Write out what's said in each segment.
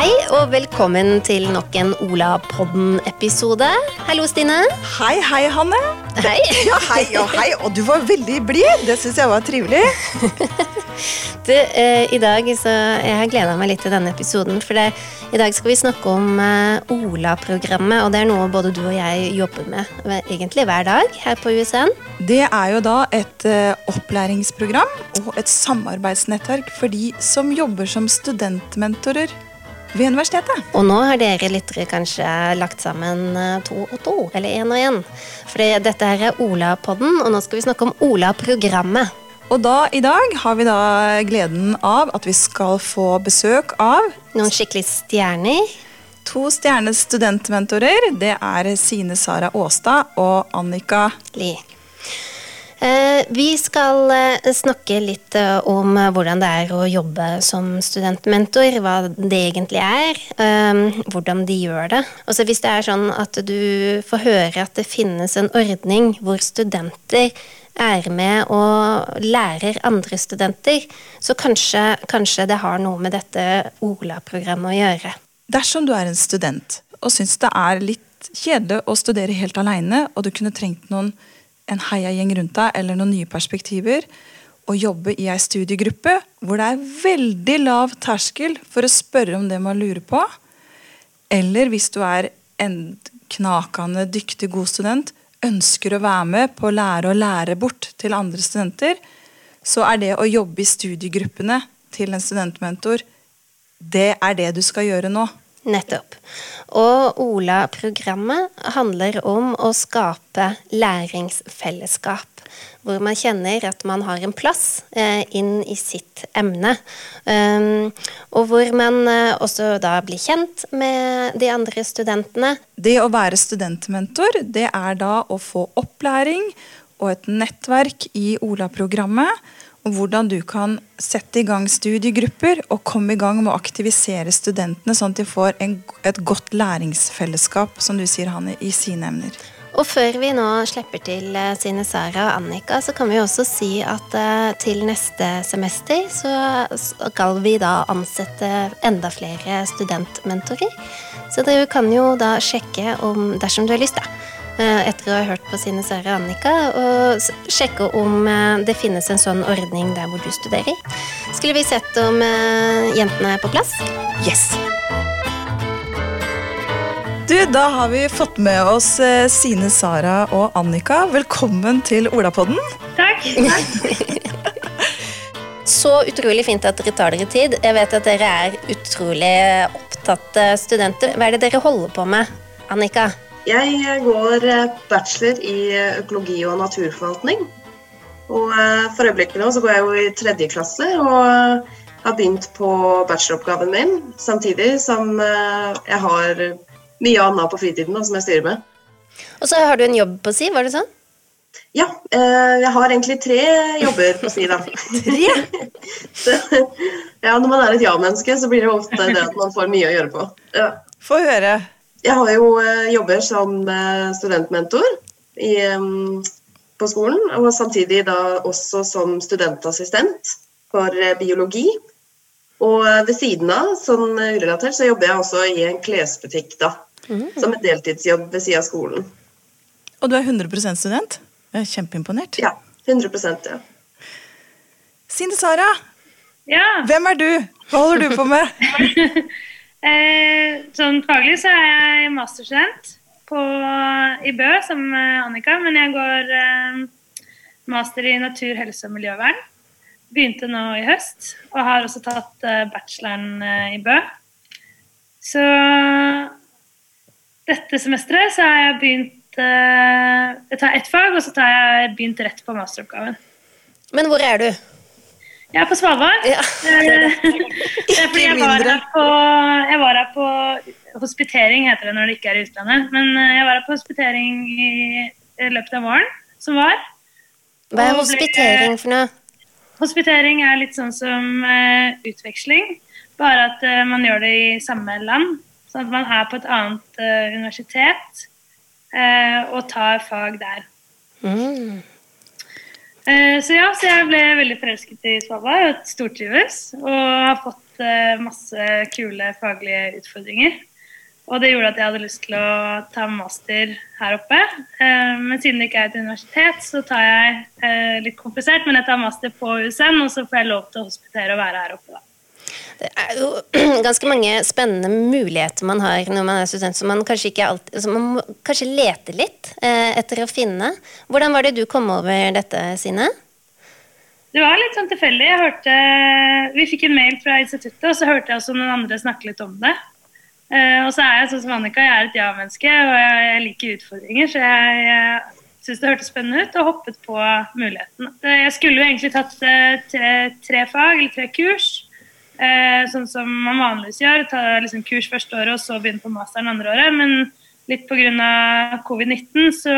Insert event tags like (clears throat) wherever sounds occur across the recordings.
Hei og velkommen til nok en Ola-podden-episode. Hallo, Stine. Hei, hei, Hanne. Hei. (laughs) Ja, hei og hei. Og du var veldig blid. Det syns jeg var trivelig. (laughs) Du, eh, I dag så Jeg har gleda meg litt til denne episoden. For det, i dag skal vi snakke om eh, Ola-programmet. Og det er noe både du og jeg jobber med egentlig hver dag her på USN. Det er jo da et eh, opplæringsprogram og et samarbeidsnettverk for de som jobber som studentmentorer ved universitetet. Og nå har dere lyttere kanskje lagt sammen eh, to og to, eller én og én. For dette her er Ola-podden, og nå skal vi snakke om Ola-programmet. Og da, i dag har vi da gleden av at vi skal få besøk av Noen skikkelig stjerner. to stjernes studentmentorer. Det er Sine Sara Aastad og Annika Li. Eh, vi skal eh, snakke litt eh, om hvordan det er å jobbe som studentmentor, hva det egentlig er, hvordan de gjør det. Også hvis det er sånn at du får høre at det finnes en ordning hvor studenter er med og lærer andre studenter, så kanskje, kanskje det har noe med dette OLA-programmet å gjøre. Dersom du er en student og syns det er litt kjedelig å studere helt aleine, og du kunne trengt noen, en heiagjeng rundt deg eller noen nye perspektiver, og jobbe i ei studiegruppe hvor det er veldig lav terskel for å spørre om det man lurer på, eller hvis du er en knakende dyktig god student, ønsker å være med på å lære å lære bort til andre studenter, så er det å jobbe i studiegruppene til en studentmentor, det er det du skal gjøre nå. Nettopp. Og Ola-programmet handler om å skape læringsfellesskap. Hvor man kjenner at man har en plass eh, inn i sitt emne. Um, og hvor man eh, også da blir kjent med de andre studentene. Det å være studentmentor, det er da å få opplæring og et nettverk i Ola-programmet. Og hvordan du kan sette i gang studiegrupper og komme i gang med å aktivisere studentene, sånn at de får en, et godt læringsfellesskap, som du sier, Hanne, i sine emner. Og før vi nå slipper til eh, Sine Sara og Annika, så kan vi også si at eh, til neste semester så skal vi da ansette enda flere studentmentorer. Så du kan jo da sjekke om, dersom du har lyst, da, eh, etter å ha hørt på Sine Sara og Annika, og sjekke om eh, det finnes en sånn ordning der hvor du studerer. Skulle vi sett om eh, jentene er på plass? Yes! Du, Da har vi fått med oss eh, Sine Sara og Annika. Velkommen til Olapodden. Takk. takk. (laughs) Så utrolig fint at dere tar dere tid. Jeg vet at dere er utrolig opptatte studenter. Hva er det dere holder på med, Annika? Jeg går eh, bachelor i eh, økologi og naturforvaltning. Og eh, for øyeblikket nå så går jeg jo i tredje klasse og eh, har begynt på bacheloroppgaven min, samtidig som eh, jeg har mye annet på fritiden da, som jeg styrer med. Og så har du en jobb på si, var det sånn? Ja, eh, jeg har egentlig tre jobber på si, da. (laughs) Tre? (laughs) Ja, når man er et ja-menneske, så blir det ofte det at man får mye å gjøre på. Ja. Få høre. Jeg har jo eh, jobber som eh, studentmentor i, på skolen, og samtidig da også som studentassistent for eh, biologi. Og ved siden av, sånn urelatert, så jobber jeg også i en klesbutikk, da. Som en deltidsjobb ved siden av skolen. Og du er 100 student? Jeg er kjempeimponert. Ja, 100 ja. Sinde Sara, Ja, hvem er du? Hva holder du på med? (laughs) eh, sånn faglig så er jeg masterstudent på, i Bø som Annika, men jeg går eh, master i natur, helse og miljøvern. Begynte nå i høst, og har også tatt eh, bacheloren eh, i Bø. Så dette semesteret så har jeg begynt eh, Jeg tar ett fag, og så tar jeg begynt rett på masteroppgaven. Men hvor er du? Jeg er på Svalbard. Ja, Eh, (laughs) fordi jeg var, her på, jeg var her på hospitering, heter det når det ikke er i utlandet. Men eh, jeg var her på hospitering i, løpet av våren, som var. Hva er hospitering for noe? Hospitering er litt sånn som eh, utveksling, bare at eh, man gjør det i samme land. Sånn at man er på et annet eh, universitet eh, og tar fag der. Mm. Eh, så ja, så jeg ble veldig forelsket i Svalbard og stortrives. Og har fått eh, masse kule faglige utfordringer. Og det gjorde at jeg hadde lyst til å ta master her oppe. Eh, men siden det ikke er et universitet, så tar jeg litt komplisert, men jeg tar master på USN, og så får jeg lov til å hospitere og være her oppe, da. Det er jo (clears throat) ganske mange spennende muligheter man har når man er student, som man kanskje ikke alltid som man kanskje lete litt eh, etter å finne. Hvordan var det du kom over dette, Sine? Det var litt sånn tilfeldig. Jeg hørte, Vi fikk en mail fra instituttet, og så hørte jeg også noen andre snakke litt om det. Eh, og så er jeg sånn som Annika, jeg er et ja-menneske, og jeg, jeg, liker utfordringer. Så jeg, jeg syntes det hørtes spennende ut, og hoppet på muligheten. Jeg skulle jo egentlig tatt eh, tre, tre fag, eller tre kurs. Eh, sånn som man vanligvis gjør, ta liksom kurs første året og så begynne på masteren andre året. Men litt pga. covid-19 så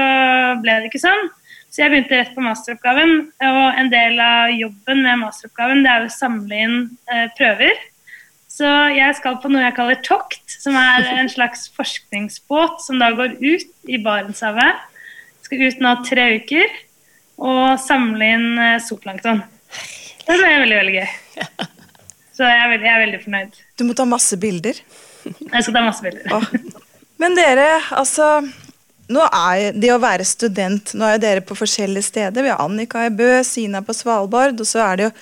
ble det ikke sånn. Så jeg begynte rett på masteroppgaven. Og en del av jobben med masteroppgaven det er å samle inn eh, prøver. Så jeg skal på noe jeg kaller tokt, som er en slags forskningsbåt som da går ut i Barentshavet. Skal ut nå tre uker og samle inn eh. Det ble veldig, veldig gøy. Så jeg er, veldig, jeg er veldig fornøyd. Du må ta masse bilder. Jeg skal ta masse bilder. Åh. Men dere, altså nå er det å være student Nå er jo dere på forskjellige steder. Vi har Annika i Bø, Sina på Svalbard, og så er det jo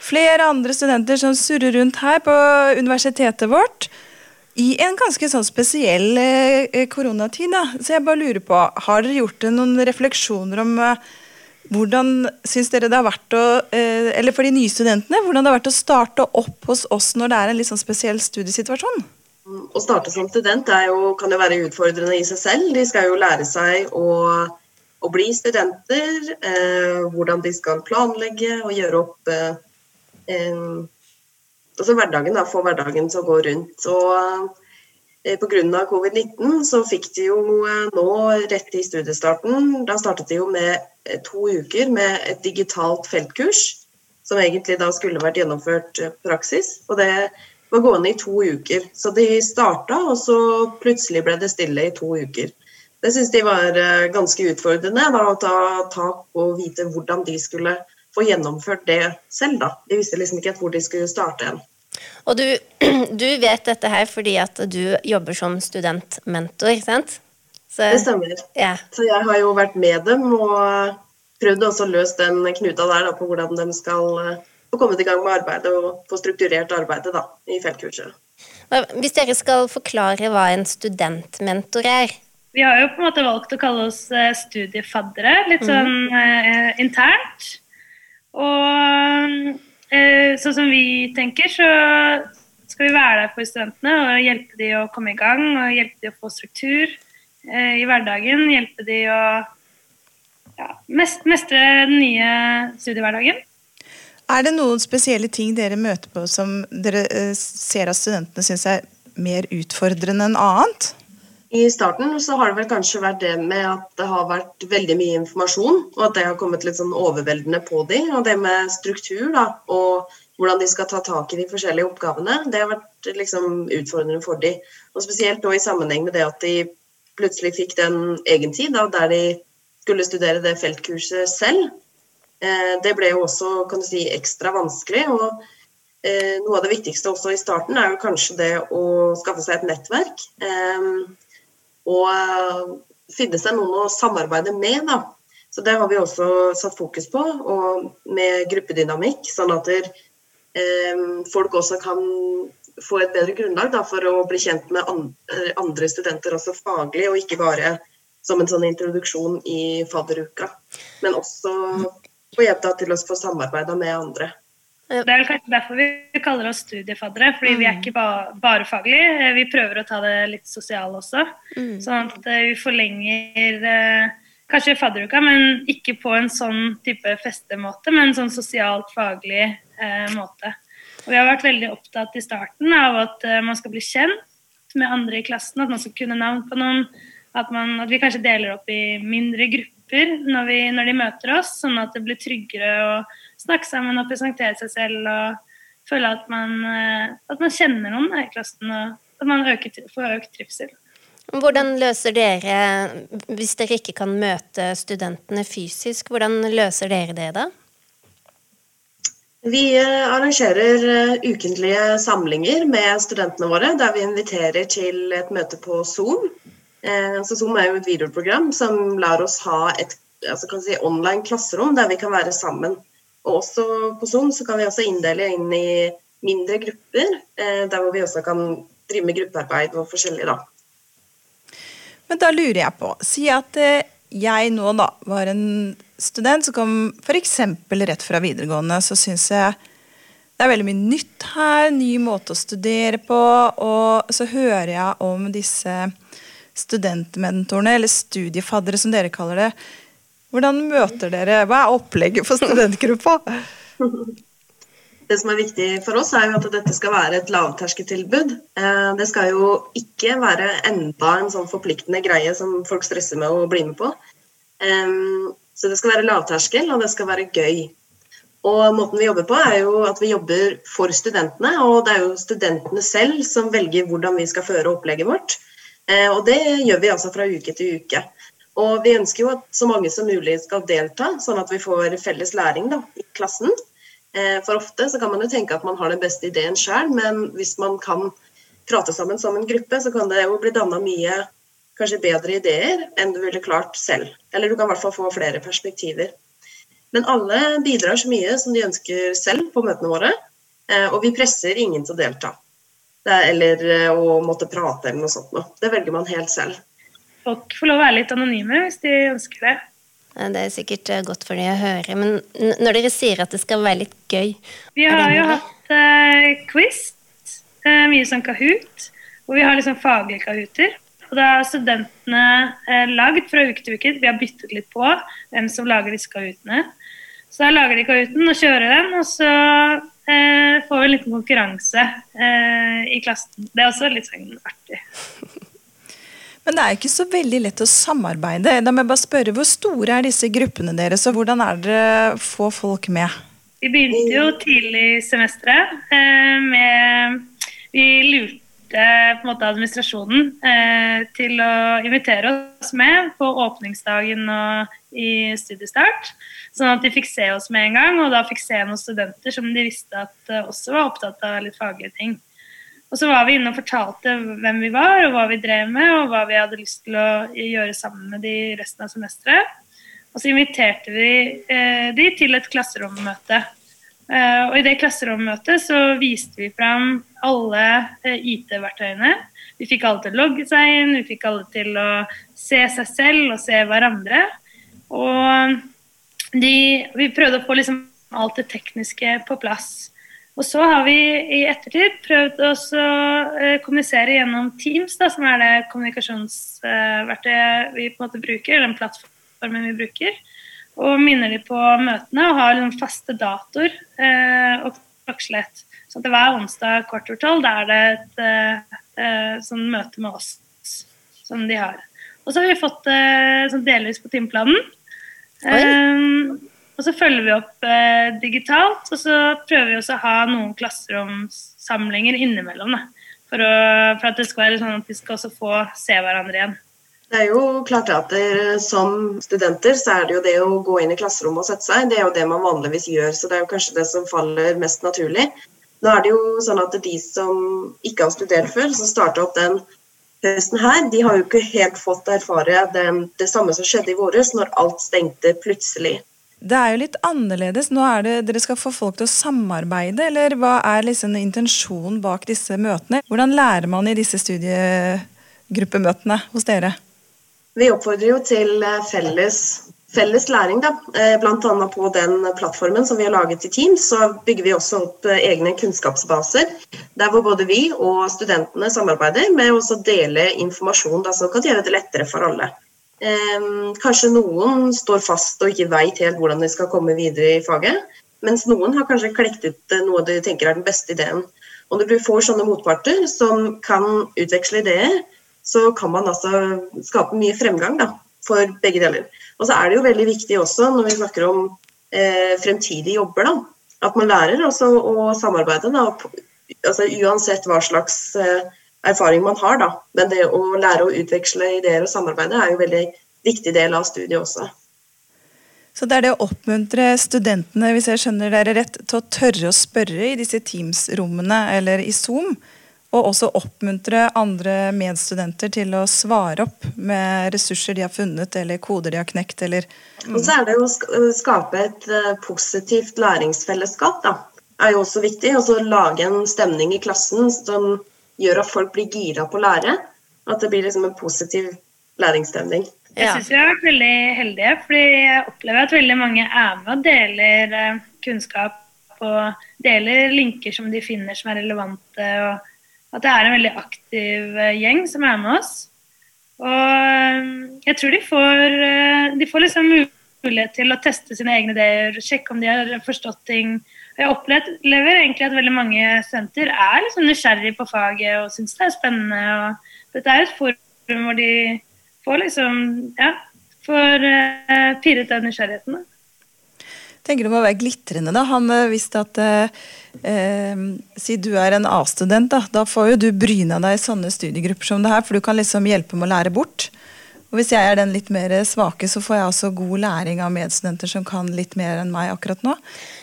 flere andre studenter som surrer rundt her på universitetet vårt. I en ganske sånn spesiell eh, koronatid. Da. Så jeg bare lurer på, har dere gjort noen refleksjoner om eh, hvordan syns dere det har vært å eh, Eller for de nye studentene, hvordan det har vært å starte opp hos oss når det er en litt sånn spesiell studiesituasjon? Å starte som student jo, kan jo være utfordrende i seg selv. De skal jo lære seg å, å bli studenter. Eh, hvordan de skal planlegge og gjøre opp eh, altså hverdagen, da, få hverdagen til å gå rundt. Og Eh, Pga. covid-19 så fikk de jo eh, nå rett i studiestarten Da startet de jo med to uker med et digitalt feltkurs, som egentlig da skulle vært gjennomført praksis. Og det var gående i to uker. Så de starta, og så plutselig ble det stille i to uker. Det syns de var ganske utfordrende, da, å ta tak og vite hvordan de skulle få gjennomført det selv. da. De visste liksom ikke hvor de skulle starte hen. Og du, (clears throat) du, vet dette her fordi at du jobber som studentmentor, ikke sant? Så, det stemmer. Ja. Så jeg har jo vært med dem og prøvd også å løse den knuta der da, på hvordan de skal eh, få kommet i gang med arbeidet og få strukturert arbeidet da, i feltkurset. Hvis dere skal forklare hva en studentmentor er? Vi har jo på en måte valgt å kalle oss eh, studiefaddere, litt sånn mm. eh, internt. Og Eh, sånn som vi tenker, så skal vi være der for studentene og hjelpe dem å komme i gang og hjelpe dem å få struktur i hverdagen. Hjelpe de å ja, mestre den nye studiehverdagen. Er det noen spesielle ting dere møter på som dere eh, ser at studentene syns er mer utfordrende enn annet? I starten så har det vel kanskje vært det med at det har vært veldig mye informasjon, og at det har kommet litt sånn overveldende på dem. Og det med struktur da, og hvordan de skal ta tak i de forskjellige oppgavene, det har vært liksom utfordrende for dem. Og spesielt nå i sammenheng med det at de plutselig fikk den egentid, da, der de skulle studere det feltkurset selv. Eh, det ble jo også kan du si, ekstra vanskelig. og eh, Noe av det viktigste også i starten er jo kanskje det å skaffe seg et nettverk. Eh, og finne seg noen å samarbeide med. Da. Så det har vi også satt fokus på, og med gruppedynamikk. Sånn at folk også kan få et bedre grunnlag da, for å bli kjent med andre studenter, også faglig, og ikke bare som en sånn introduksjon i fadderuka. Men også få hjelp til å få samarbeida med andre. Det er vel kanskje derfor vi kaller oss studiefaddere, fordi vi er mm. ikke bare, bare faglige. Eh, vi prøver å ta det litt sosiale også. Mm. Sånn at eh, vi forlenger eh, kanskje fadderuka, men ikke på en sånn type festemåte, men en sånn sosialt faglig eh, måte. Og vi har vært veldig opptatt i starten av at eh, man skal bli kjent med andre i klassen, at man skal kunne navn på noen. At, man, at vi kanskje deler opp i mindre grupper når, vi, når de møter oss, sånn at det blir tryggere å snakke sammen og presentere seg selv og føle at man, eh, at man kjenner noen i klassen, og at man øker, får økt trivsel. Hvordan løser dere, hvis dere ikke kan møte studentene fysisk, hvordan løser dere det da? Vi eh, arrangerer eh, ukentlige samlinger med studentene våre, der vi inviterer til et møte på Zoom. Eh, så Zoom er jo et videoprogram som lar oss ha et altså si, online klasserom der vi kan være sammen. Og også på Zoom kan vi også inndele inn i mindre grupper, der hvor vi også kan drive med gruppearbeid og forskjellig. da. Men da lurer jeg på, si at jeg nå da var en student som kom f.eks. rett fra videregående, så syns jeg det er veldig mye nytt her, ny måte å studere på. Og så hører jeg om disse studentmentorene, eller studiefaddere som dere kaller det. Hvordan møter dere Hva er opplegget for studentgruppa? (laughs) Det som er viktig for oss, er jo at dette skal være et lavterskeltilbud. Eh, det skal jo ikke være enda en sånn forpliktende greie som folk stresser med å bli med på. Så det skal være lavterskel, og det skal være gøy. Og måten vi jobber på, er jo at vi jobber for studentene. Og det er jo studentene selv som velger hvordan vi skal føre opplegget vårt. Eh, og det gjør vi altså fra uke til uke. Og vi ønsker jo at så mange som mulig skal delta, sånn at vi får felles læring da, i klassen. Eh, for ofte så kan man jo tenke at man har den beste ideen sjøl, men hvis man kan prate sammen som en gruppe, så kan det jo bli danna mye kanskje bedre ideer enn du ville klart selv. Eller du kan i hvert fall få flere perspektiver. Men alle bidrar så mye som de ønsker selv på møtene våre, eh, og vi presser ingen til å delta. Eller eh, å måtte prate eller noe sånt noe. Det velger man helt selv. Folk får lov å være litt anonyme hvis de ønsker det. Det er sikkert eh, godt for dem å høre. Men når dere sier at det skal være litt gøy Vi har jo hatt uh, quiz, uh, mye sånn Kahoot, hvor vi har liksom faglige Kahooter. Og da har studentene eh, lagd fra uke til uke. Vi har byttet litt på hvem som lager disse kahootene. Så da lager de kahooten og kjører den, og så eh, får vi en liten konkurranse eh, i klassen. Det er også litt sånn artig. (laughs) Men det er ikke så veldig lett å samarbeide. Da må jeg bare spørre, Hvor store er disse gruppene deres, og hvordan er det å få folk med? Vi begynte jo tidlig i semesteret eh, med Vi lurte på en måte administrasjonen eh, til å invitere oss med på åpningsdagen og i studiestart. Sånn at de fikk se oss med en gang, og da fikk se noen studenter som de visste at uh, også var opptatt av litt faglige ting. Og så var vi inne og fortalte hvem vi var, og hva vi drev med, og hva vi hadde lyst til å gjøre sammen med de resten av semesteret. Og så inviterte vi eh, de til et klasserommøte Eh, og I det klasserommøtet så viste vi fram alle eh, IT-verktøyene. Vi fikk alle til å logge seg inn, vi fikk alle til å se seg selv og se hverandre. Og de, vi prøvde å få liksom alt det tekniske på plass. Og så har vi i ettertid prøvd å eh, kommunisere gjennom Teams, da, som er det kommunikasjonsverktøyet vi på en måte bruker, den plattformen vi bruker og minner de på møtene og har liksom faste datoer eh, og klokkeslett. Så det hver onsdag kvart over tolv er det et eh, eh, sånn møte med oss som de har. Og så har vi fått det eh, sånn delvis på timeplanen. Um, og så følger vi opp eh, digitalt, og så prøver vi også å ha noen klasseromsamlinger innimellom. Da, for, å, for, at det skal være sånn at vi skal også få se hverandre igjen. Det er jo klart at Som studenter så er det jo det å gå inn i klasserommet og sette seg, det er jo det man vanligvis gjør. Så det er jo kanskje det som faller mest naturlig. Nå er det jo sånn at de som ikke har studert før, som starta opp den høsten her, de har jo ikke helt fått erfare det, det samme som skjedde i våres, når alt stengte plutselig. Det er jo litt annerledes. Nå er det Dere skal få folk til å samarbeide, eller hva er liksom intensjonen bak disse møtene? Hvordan lærer man i disse studiegruppemøtene hos dere? Vi oppfordrer jo til eh, felles, felles læring, da. Eh, Bl.a. på den plattformen som vi har laget i Teams, så bygger vi også opp eh, egne kunnskapsbaser. Der hvor både vi og studentene samarbeider med å dele informasjon da, som kan gjøre det lettere for alle. Kanskje noen står fast og ikke veit helt hvordan de skal komme videre i faget. Mens noen har kanskje klekt ut noe de tenker er den beste ideen. Og når du får sånne motparter som kan utveksle ideer, så kan man altså skape mye fremgang da, for begge deler. Og så er det jo veldig viktig også når vi snakker om eh, fremtidige jobber, da, at man lærer også å samarbeide. Da, altså, uansett hva slags eh, erfaring man har, da. Men det å lære å utveksle ideer og samarbeide er jo en veldig viktig del av studiet også. Så det er det å oppmuntre studentene hvis jeg skjønner dere rett, til å tørre å spørre i disse Teams-rommene eller i Zoom. Og også oppmuntre andre medstudenter til å svare opp med ressurser de har funnet, eller koder de har knekt, eller mm. Og så er det å skape et uh, positivt læringsfellesskap, da. Er jo også viktig. Og så lage en stemning i klassen som gjør at folk blir gira på å lære. At det blir liksom en positiv læringsstemning. Jeg syns vi har vært veldig heldige, fordi jeg opplever at veldig mange er med og deler uh, kunnskap og deler linker som de finner som er relevante. og at det er en veldig aktiv eh, gjeng som er med oss. Og eh, jeg tror de får, eh, de får liksom mulighet til å teste sine egne ideer, sjekke om de har forstått ting. Jeg opplever egentlig at veldig mange studenter er liksom nysgjerrig på faget og syns det er spennende. og Dette er et forum hvor de får liksom ja, får pirret den nysgjerrigheten. Tenker det må være glitrende. da. Han visste at uh, eh, Si du er en A-student, da. Da får jo du bryna deg i sånne studiegrupper som det her, for du kan liksom hjelpe med å lære bort. Og hvis jeg er den litt mer svake, så får jeg også god læring av medstudenter som kan litt mer enn meg akkurat nå.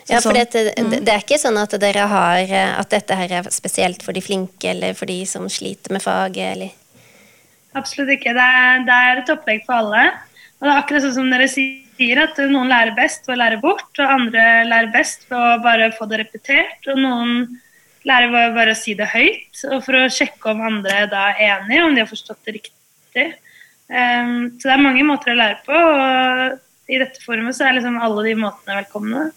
Så ja, for sånn, dette, mm. det er ikke sånn at dere har at dette her er spesielt for de flinke, eller for de som sliter med faget, eller? Absolutt ikke. Det er, det er et opplegg for alle. Og det er akkurat sånn som dere sier sier at noen lærer best ved å lære bort, og andre lærer best ved å bare få det repetert. Og noen lærer ved å si det høyt, og for å sjekke om andre da er enige, om de har forstått det riktig. Um, så det er mange måter å lære på, og i dette forumet så er liksom alle de måtene velkomne.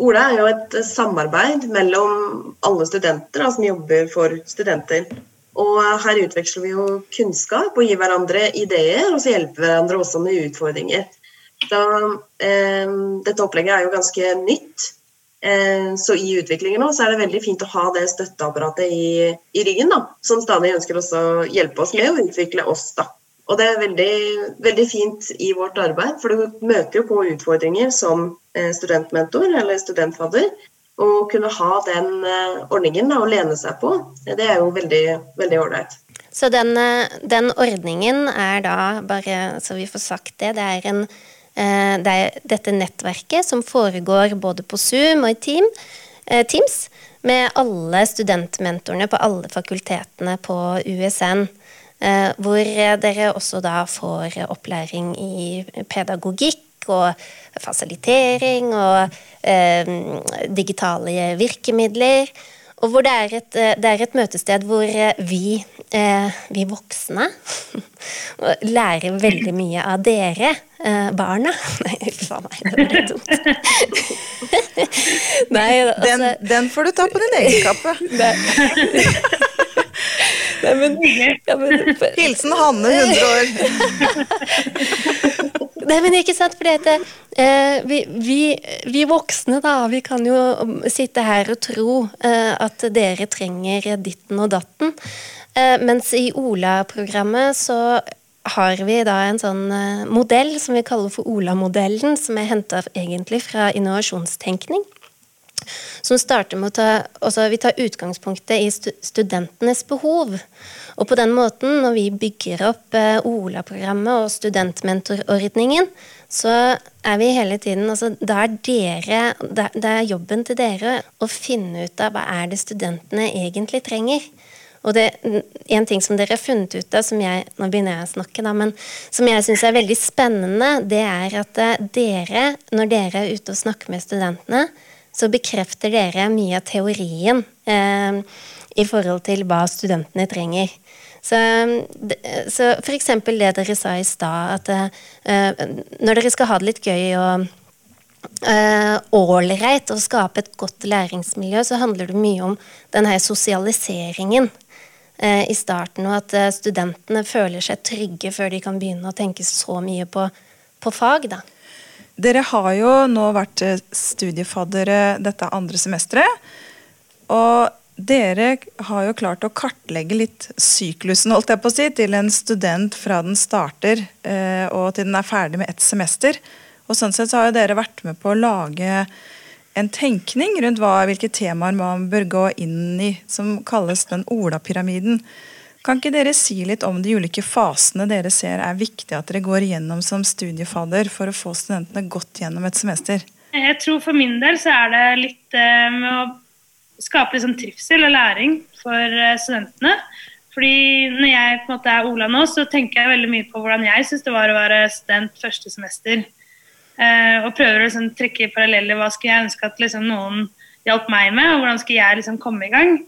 Ola er jo et samarbeid mellom alle studenter da, som jobber for studenter. Og her utveksler vi jo kunnskap og gir hverandre ideer, og så hjelper hverandre også med utfordringer. Da, eh, dette opplegget er jo ganske nytt. Eh, så i utviklingen nå så er det veldig fint å ha det støtteapparatet i, i ryggen, da, som stadig ønsker å hjelpe oss med å utvikle oss. da. Og det er veldig, veldig fint i vårt arbeid, for du møter jo på utfordringer som eh, studentmentor eller studentfadder. Å kunne ha den eh, ordningen å lene seg på, det er jo veldig ålreit. Så den, eh, den, ordningen er da, bare så vi får sagt det, det er en Eh, det er dette nettverket som foregår både på Zoom og i team, eh, Teams med alle studentmentorene på alle fakultetene på USN. Eh, hvor dere også da får opplæring i pedagogikk og fasilitering og digitale virkemidler. Og hvor det er, et, det er et møtested hvor vi, vi voksne (laughs) lærer veldig mye av dere eh, barna. (laughs) Nei, uff a meg, det ble dumt. (laughs) Nei, altså, den, den, får du ta på din egen kappe. (laughs) Nei, men, ja, men, Hilsen Hanne, 100 år. Nei, men ikke sant, for dette, eh, vi, vi, vi, voksne, da, vi kan jo sitte her og tro eh, at dere trenger ditten og datten. Eh, mens i Ola-programmet så har vi da en sånn eh, modell som vi kaller for Ola-modellen, som er henta egentlig fra innovasjonstenkning. Som starter med å ta, også Vi tar utgangspunktet i studentenes behov. Og på den måten, når vi bygger opp eh, Ola-programmet og studentmentorordningen, så er vi hele tiden altså, da er dere, Det er jobben til dere å finne ut av hva er det studentene egentlig trenger. Og det, en ting som dere har funnet ut av, som jeg nå begynner jeg å snakke da, men som jeg syns er veldig spennende, det er at eh, dere, når dere er ute og snakker med studentene, så bekrefter dere mye av teorien eh, i forhold til hva studentene trenger. Så, så f.eks. det dere sa i stad, at eh, når dere skal ha det litt gøy og eh, ålreit uh, å skape et godt læringsmiljø, så handler det mye om denne sosialiseringen. Eh, i starten, og at eh, studentene føler seg trygge før de kan begynne å tenke så mye på, på fag. da. Dere har jo nå vært eh, studiefaddere dette andre semesteret. Og dere har jo klart å kartlegge litt syklusen holdt jeg på å si, til en student fra den starter og til den er ferdig med ett semester. Og sånn sett så har jo dere vært med på å lage en tenkning rundt hva, hvilke temaer man bør gå inn i, som kalles den Ola-pyramiden. Kan ikke dere si litt om de ulike fasene dere ser er viktig at dere går igjennom som studiefadder for å få studentene godt gjennom et semester? Jeg tror For min del så er det litt eh, med å skape sånn trivsel og læring for eh, studentene. Fordi når jeg på en måte er Ola nå, så tenker jeg veldig mye på hvordan jeg syns det var å være student første semester. Eh, og prøver å liksom, trekke paralleller. Hva skulle jeg ønske at liksom, noen hjalp meg med, og hvordan skulle jeg liksom, komme i gang?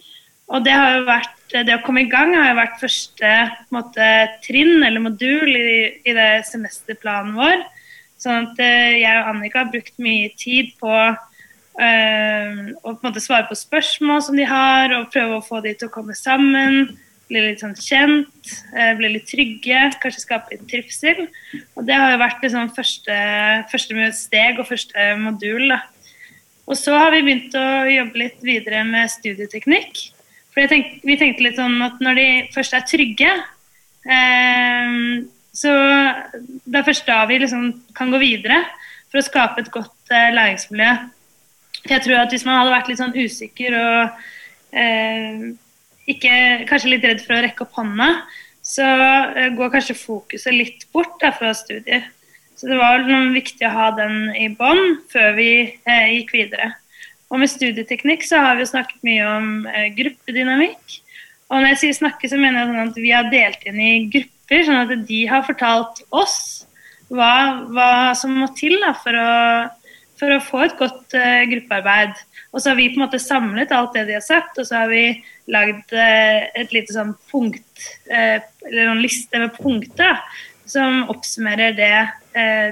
Og det vært det å komme i gang har jo vært første måte, trinn eller modul i, i, det semesterplanen vår. Sånn at eh, jeg og Annika har brukt mye tid på øh, å på svare på spørsmål som de har, og prøve å få de til å komme sammen. Bli litt sånn kjent, øh, bli litt trygge, kanskje skape litt trivsel. Og det har jo vært liksom første, første steg og første modul. da. Og så har vi begynt å jobbe litt videre med studieteknikk. For tenk, vi tenkte litt sånn at når de først er trygge, eh, så det er først da vi liksom kan gå videre for å skape et godt eh, læringsmiljø. For jeg tror at Hvis man hadde vært litt sånn usikker og eh, ikke, kanskje litt redd for å rekke opp hånda, så eh, går kanskje fokuset litt bort da, fra studier. Så det var viktig å ha den i bånn før vi eh, gikk videre. Og med studieteknikk så har vi snakket mye om eh, gruppedynamikk. Og når jeg sier snakke, så mener jeg sånn at vi har delt inn i grupper, sånn at de har fortalt oss hva, hva som må til da, for, å, for, å, få et godt uh, gruppearbeid. Og så har vi på en måte samlet alt det de har sagt, og så har vi lagd uh, et lite sånn punkt, uh, eller en liste med punkter som oppsummerer det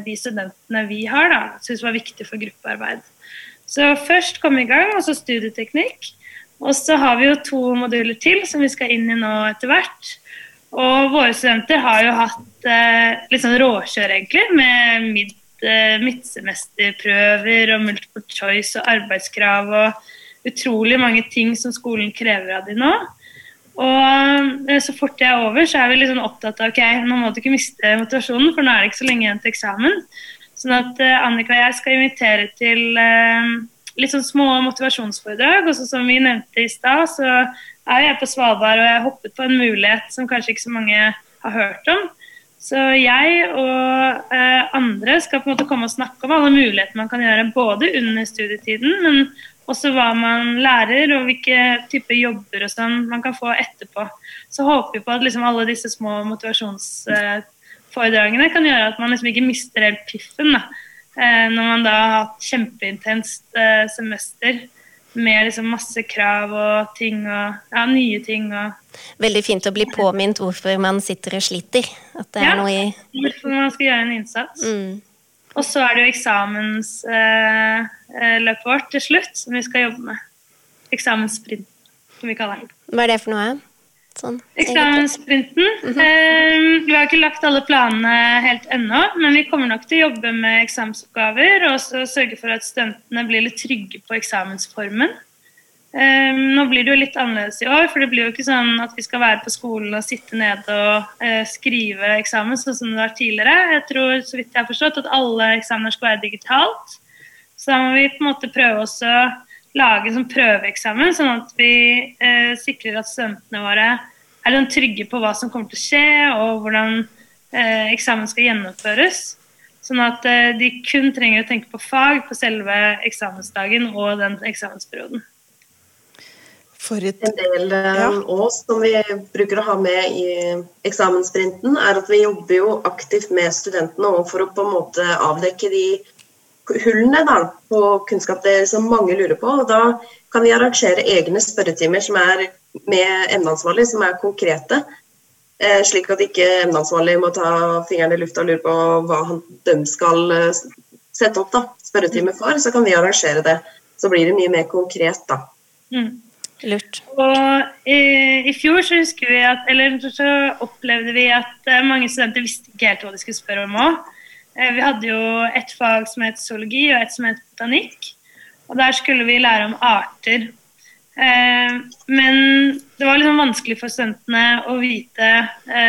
de studentene vi har, da, syns var viktig for gruppearbeid. Så først komme i gang, og så studieteknikk. Og så har vi jo to moduler til som vi skal inn i nå etter hvert. Og våre studenter har jo hatt eh, litt sånn råkjør, egentlig, med mid, eh, midtsemesterprøver og multiple choice og arbeidskrav og utrolig mange ting som skolen krever av de nå. Og eh, så fort det er over, så er vi sånn opptatt av ok, nå må du ikke miste motivasjonen, for nå er det ikke så lenge igjen til eksamen. Sånn at uh, Annika og jeg skal invitere til litt sånn små motivasjonsforedrag. Og som vi nevnte i stad, så er jeg på Svalbard og jeg har hoppet på en mulighet som kanskje ikke så mange har hørt om. Så jeg og eh, andre skal på en måte komme og snakke om alle muligheter man kan gjøre både under studietiden, men også hva man lærer og hvilke typer jobber og sånn man kan få etterpå. Så håper vi på at liksom alle disse små motivasjonsforedragene eh, kan gjøre at man liksom ikke mister helt piffen. Da. Eh, når man da har hatt kjempeintenst eh, semester med liksom masse krav og ting og ja, nye ting. Og Veldig fint å bli påminnet hvorfor man sitter og sliter. At det ja, er noe i hvorfor man skal gjøre en innsats. Mm. Og så er det jo eksamensløpet eh, vårt til slutt som vi skal jobbe med. Eksamenssprint, som vi kaller det. Hva er det for noe? Sånn, Eksamenssprinten. Mm -hmm. vi har ikke lagt alle planene helt ennå, men vi kommer nok til å jobbe med eksamensoppgaver og sørge for at studentene blir litt trygge på eksamensformen. Um, nå blir det jo litt annerledes i år, for det blir jo ikke sånn at vi skal være på skolen og sitte nede og uh, skrive eksamen sånn som det var tidligere. Jeg tror så vidt jeg har forstått at alle eksamener skal være digitalt. Så da må vi på en måte prøve oss å lage en sånn prøveeksamen, sånn at vi eh, sikrer at studentene våre er sånn trygge på hva som kommer til å skje, og hvordan eh, eksamen skal gjennomføres. Sånn at eh, de kun trenger å tenke på fag på selve eksamensdagen og den eksamensperioden. Et... En del av ja. oss som vi bruker å ha med i eksamenssprinten, er at vi jobber jo aktivt med studentene for å på en måte avdekke de hullene da, på kunnskap det som mange lurer på. og Da kan vi arrangere egne spørretimer som er med emneansvarlig, som er konkrete. Eh, slik at ikke emneansvarlig må ta fingeren i lufta og lure på hva de skal eh, sette opp da, spørretime for. Så kan vi arrangere det. Så blir det mye mer konkret, da. Mm. Lurt. Og i, i, fjor så husker vi at, eller så opplevde vi at eh, mange studenter visste ikke helt hva de skulle spørre om òg. Eh, vi hadde jo et fag som het zoologi, og et som het botanikk. Og der skulle vi lære om arter. Eh, men det var liksom vanskelig for studentene å vite hva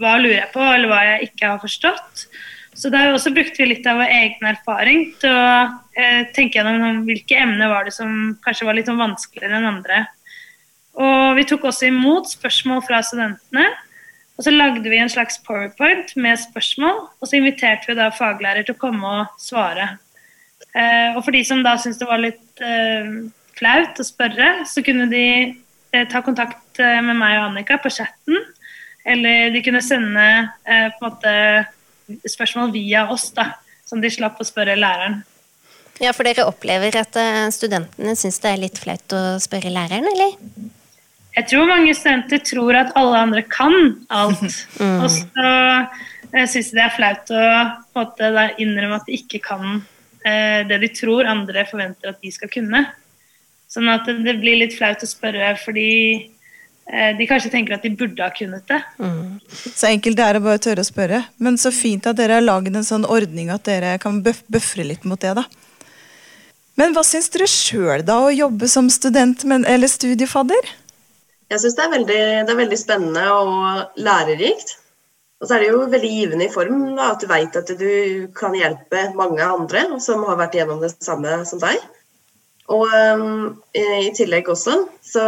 hva lurer jeg på, eller hva jeg ikke har forstått. Så der også brukte vi litt av vår egen erfaring til å tenke gjennom hvilke emner var det som kanskje var litt sånn vanskeligere enn andre. Og vi tok også imot spørsmål fra studentene. Og så lagde vi en slags powerpoint med spørsmål, og så inviterte vi da faglærer til å komme og svare. Eh, og for de som da syntes det var litt eh, flaut å spørre, så kunne de eh, ta kontakt eh, med meg og Annika på chatten. Eller de kunne sende eh, på en måte spørsmål via oss, da, som de slapp å spørre læreren. Ja, For dere opplever at eh, studentene syns det er litt flaut å spørre læreren, eller? Jeg tror mange studenter tror at alle andre kan alt. (laughs) Mm. Og så syns de det er flaut å måte, innrømme at de ikke kan eh, det de tror andre forventer at de skal kunne. Sånn at det blir litt flaut å spørre fordi eh, de kanskje tenker at de burde ha kunnet det. Mm. Så enkelt det er å bare tørre å spørre. Men så fint at dere har laget en sånn ordning at dere kan bøfre litt mot det, da. Men hva syns dere sjøl da, å jobbe som student eller studiefadder? Jeg syns det, det, er veldig spennende og lærerikt. Og så er det jo veldig givende i form da, at du vet at du kan hjelpe mange andre som har vært gjennom det samme som deg. Og um, i tillegg også, så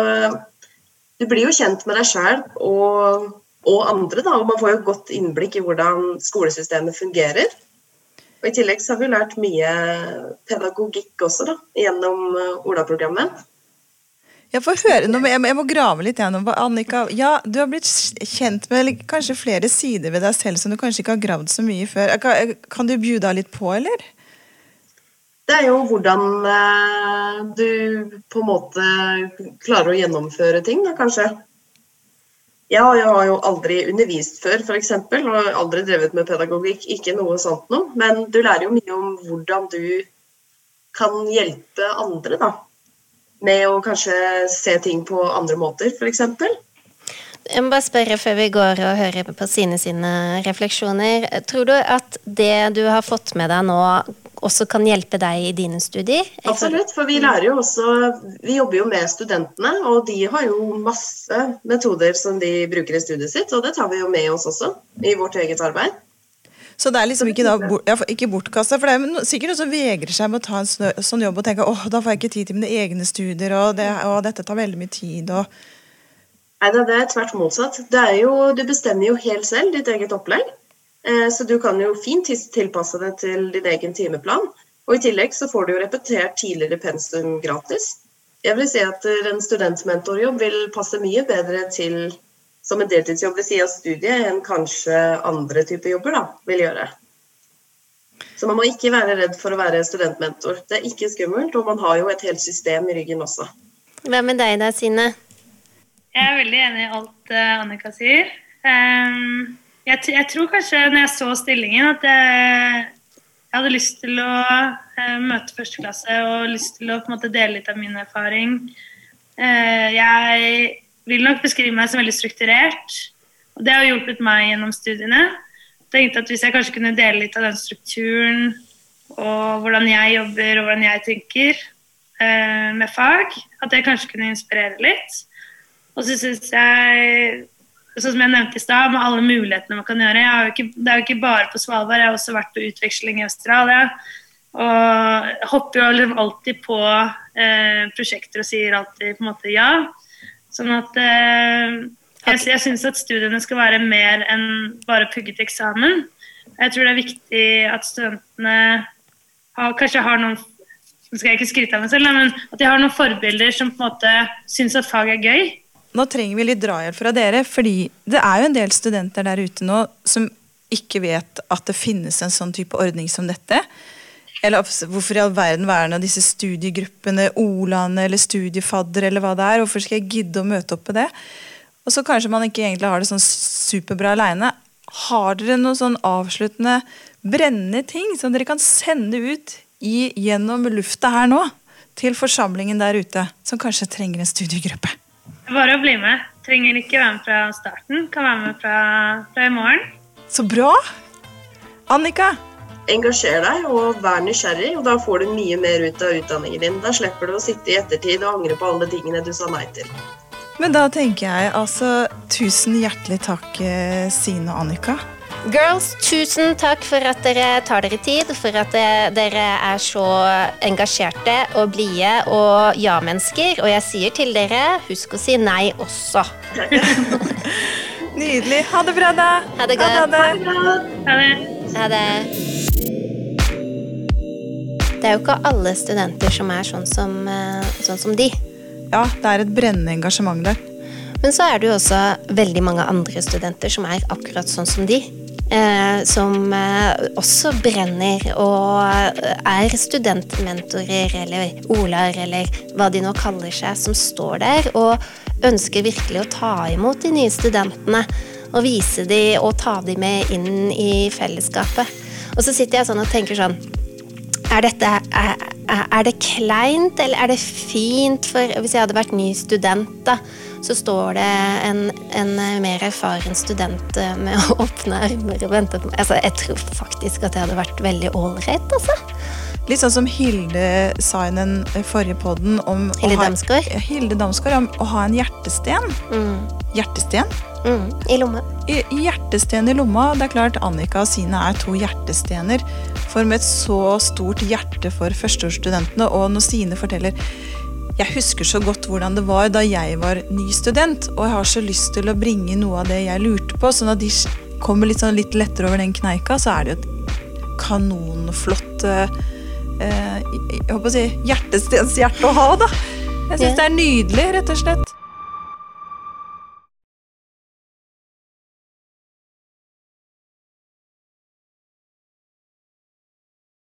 du blir jo kjent med deg sjøl og, og, andre, da. Og man får jo godt innblikk i hvordan skolesystemet fungerer. Og i tillegg så har vi lært mye pedagogikk også, da, gjennom uh, Ola-programmet. Jeg får høre noe, jeg må, jeg må grave litt gjennom Annika, ja, du har blitt kjent med kanskje flere sider ved deg selv som du kanskje ikke har gravd så mye før. Kan, kan du bjuda litt på, eller? Det er jo hvordan eh, du på en måte klarer å gjennomføre ting, da, kanskje. Ja, jeg har jo aldri undervist før, f.eks., og aldri drevet med pedagogikk. Ikke noe sånt noe. Men du lærer jo mye om hvordan du kan hjelpe andre, da med å kanskje se ting på andre måter, f.eks. Jeg må bare spørre før vi går og hører på Sine sine refleksjoner. Tror du at det du har fått med deg nå, også kan hjelpe deg i dine studier? Absolutt, for vi lærer jo også Vi jobber jo med studentene, og de har jo masse metoder som de bruker i studiet sitt, og det tar vi jo med oss også i vårt eget arbeid. Så det er liksom ikke, da, ja, ikke bortkasta. For det er sikkert noen som vegrer seg med å ta en sånn jobb og tenke åh, da får jeg ikke tid til mine egne studier, og, det, og dette tar veldig mye tid. og Nei, det er tvert motsatt. Det er jo, du bestemmer jo helt selv ditt eget opplegg. Eh, så du kan jo fint tilpasse det til din egen timeplan. Og i tillegg så får du jo repetert tidligere pensum gratis. Jeg vil si at en studentmentorjobb vil passe mye bedre til som en deltidsjobb ved siden av studiet enn kanskje andre typer jobber da, vil gjøre. Så man må ikke være redd for å være studentmentor. Det er ikke skummelt, og man har jo et helt system i ryggen også. Hva med deg da, Sine? Jeg er veldig enig i alt uh, Annika sier. Um, jeg, jeg, tror kanskje når jeg så stillingen, at jeg, jeg hadde lyst til å uh, møte første klasse og lyst til å på en måte dele litt av min erfaring. Uh, jeg vil nok beskrive meg som veldig strukturert. Og det har hjulpet meg gjennom studiene. Tenkte at Hvis jeg kanskje kunne dele litt av den strukturen og hvordan jeg jobber og hvordan jeg tenker eh, med fag, at det kanskje kunne inspirere litt. Og så syns jeg, sånn som jeg nevnte i stad, med alle mulighetene man kan gjøre jo ikke, Det er jo ikke bare på Svalbard, jeg har også vært på utveksling i Australia. Og hopper jo alltid på eh, prosjekter og sier alltid på en måte ja. Sånn at eh, jeg, jeg syns at studiene skal være mer enn bare pugget eksamen. Jeg tror det er viktig at studentene har, kanskje har noen nå skal jeg ikke skryte av meg selv, men at de har noen forbilder som på en måte syns at fag er gøy. Nå trenger vi litt drahjelp fra dere, fordi det er jo en del studenter der ute nå som ikke vet at det finnes en sånn type ordning som dette. Eller hvorfor i all verden være disse studiegruppene, Olaene eller studiefadder eller hva det er? Hvorfor skal jeg gidde å møte opp på det? Og så kanskje man ikke egentlig har det sånn superbra aleine. Har dere noen sånn avsluttende brennende ting som dere kan sende ut i, gjennom lufta her nå? Til forsamlingen der ute, som kanskje trenger en studiegruppe? Bare å bli med. Trenger ikke være med fra starten. Kan være med fra, fra i morgen. Så bra! Annika, engasjer deg og vær nysgjerrig, og da får du mye mer ut av utdanningen din. Da slipper du å sitte i ettertid og angre på alle tingene du sa nei til. Men da tenker jeg altså Tusen hjertelig takk, eh, Sine og Annika. Girls, tusen takk for at dere tar dere tid, for at eh, dere er så engasjerte og blide og ja-mennesker. Og jeg sier til dere, husk å si nei også. (laughs) Nydelig. Ha det bra, da. Ha det godt. Ha det. Ha det. Det. Er jo ikke alle studenter som er sånn som, eh, sånn som de. Ja, det er et brennende engasjement der. Men så er det jo også veldig mange andre studenter som er akkurat sånn som de. Eh, som eh, også brenner og er studentmentorer eller olar eller hva de nå kaller seg, som står der og ønsker virkelig å ta imot de nye studentene. Og vise de og ta de med inn i fellesskapet. Og så sitter jeg sånn og tenker sånn er, dette, er, er det kleint, eller er det fint? For hvis jeg hadde vært ny student, da, så står det en, en mer erfaren student eh, med åpne armer og venter på meg. Altså, jeg tror faktisk at det hadde vært veldig ålreit, altså. Litt sånn som Hilde sa i den forrige podden om Hilde Damsgaard? Hilde Damsgaard om å ha en hjertesten. Mm. Hjertesten? Mm. I lomme. I, hjertesten i lomma. Det er klart Annika og Sine er to hjertestener. For med et så stort hjerte for førsteårsstudentene. Og når Sine forteller jeg husker så godt hvordan det var da jeg var ny student, og jeg har så lyst til å bringe noe av det jeg lurte på, sånn at de kommer litt, sånn litt lettere over den kneika, så er det jo et kanonflott eh, eh, jeg håper å si, hjertestenshjerte å ha, da. Jeg syns det er nydelig, rett og slett.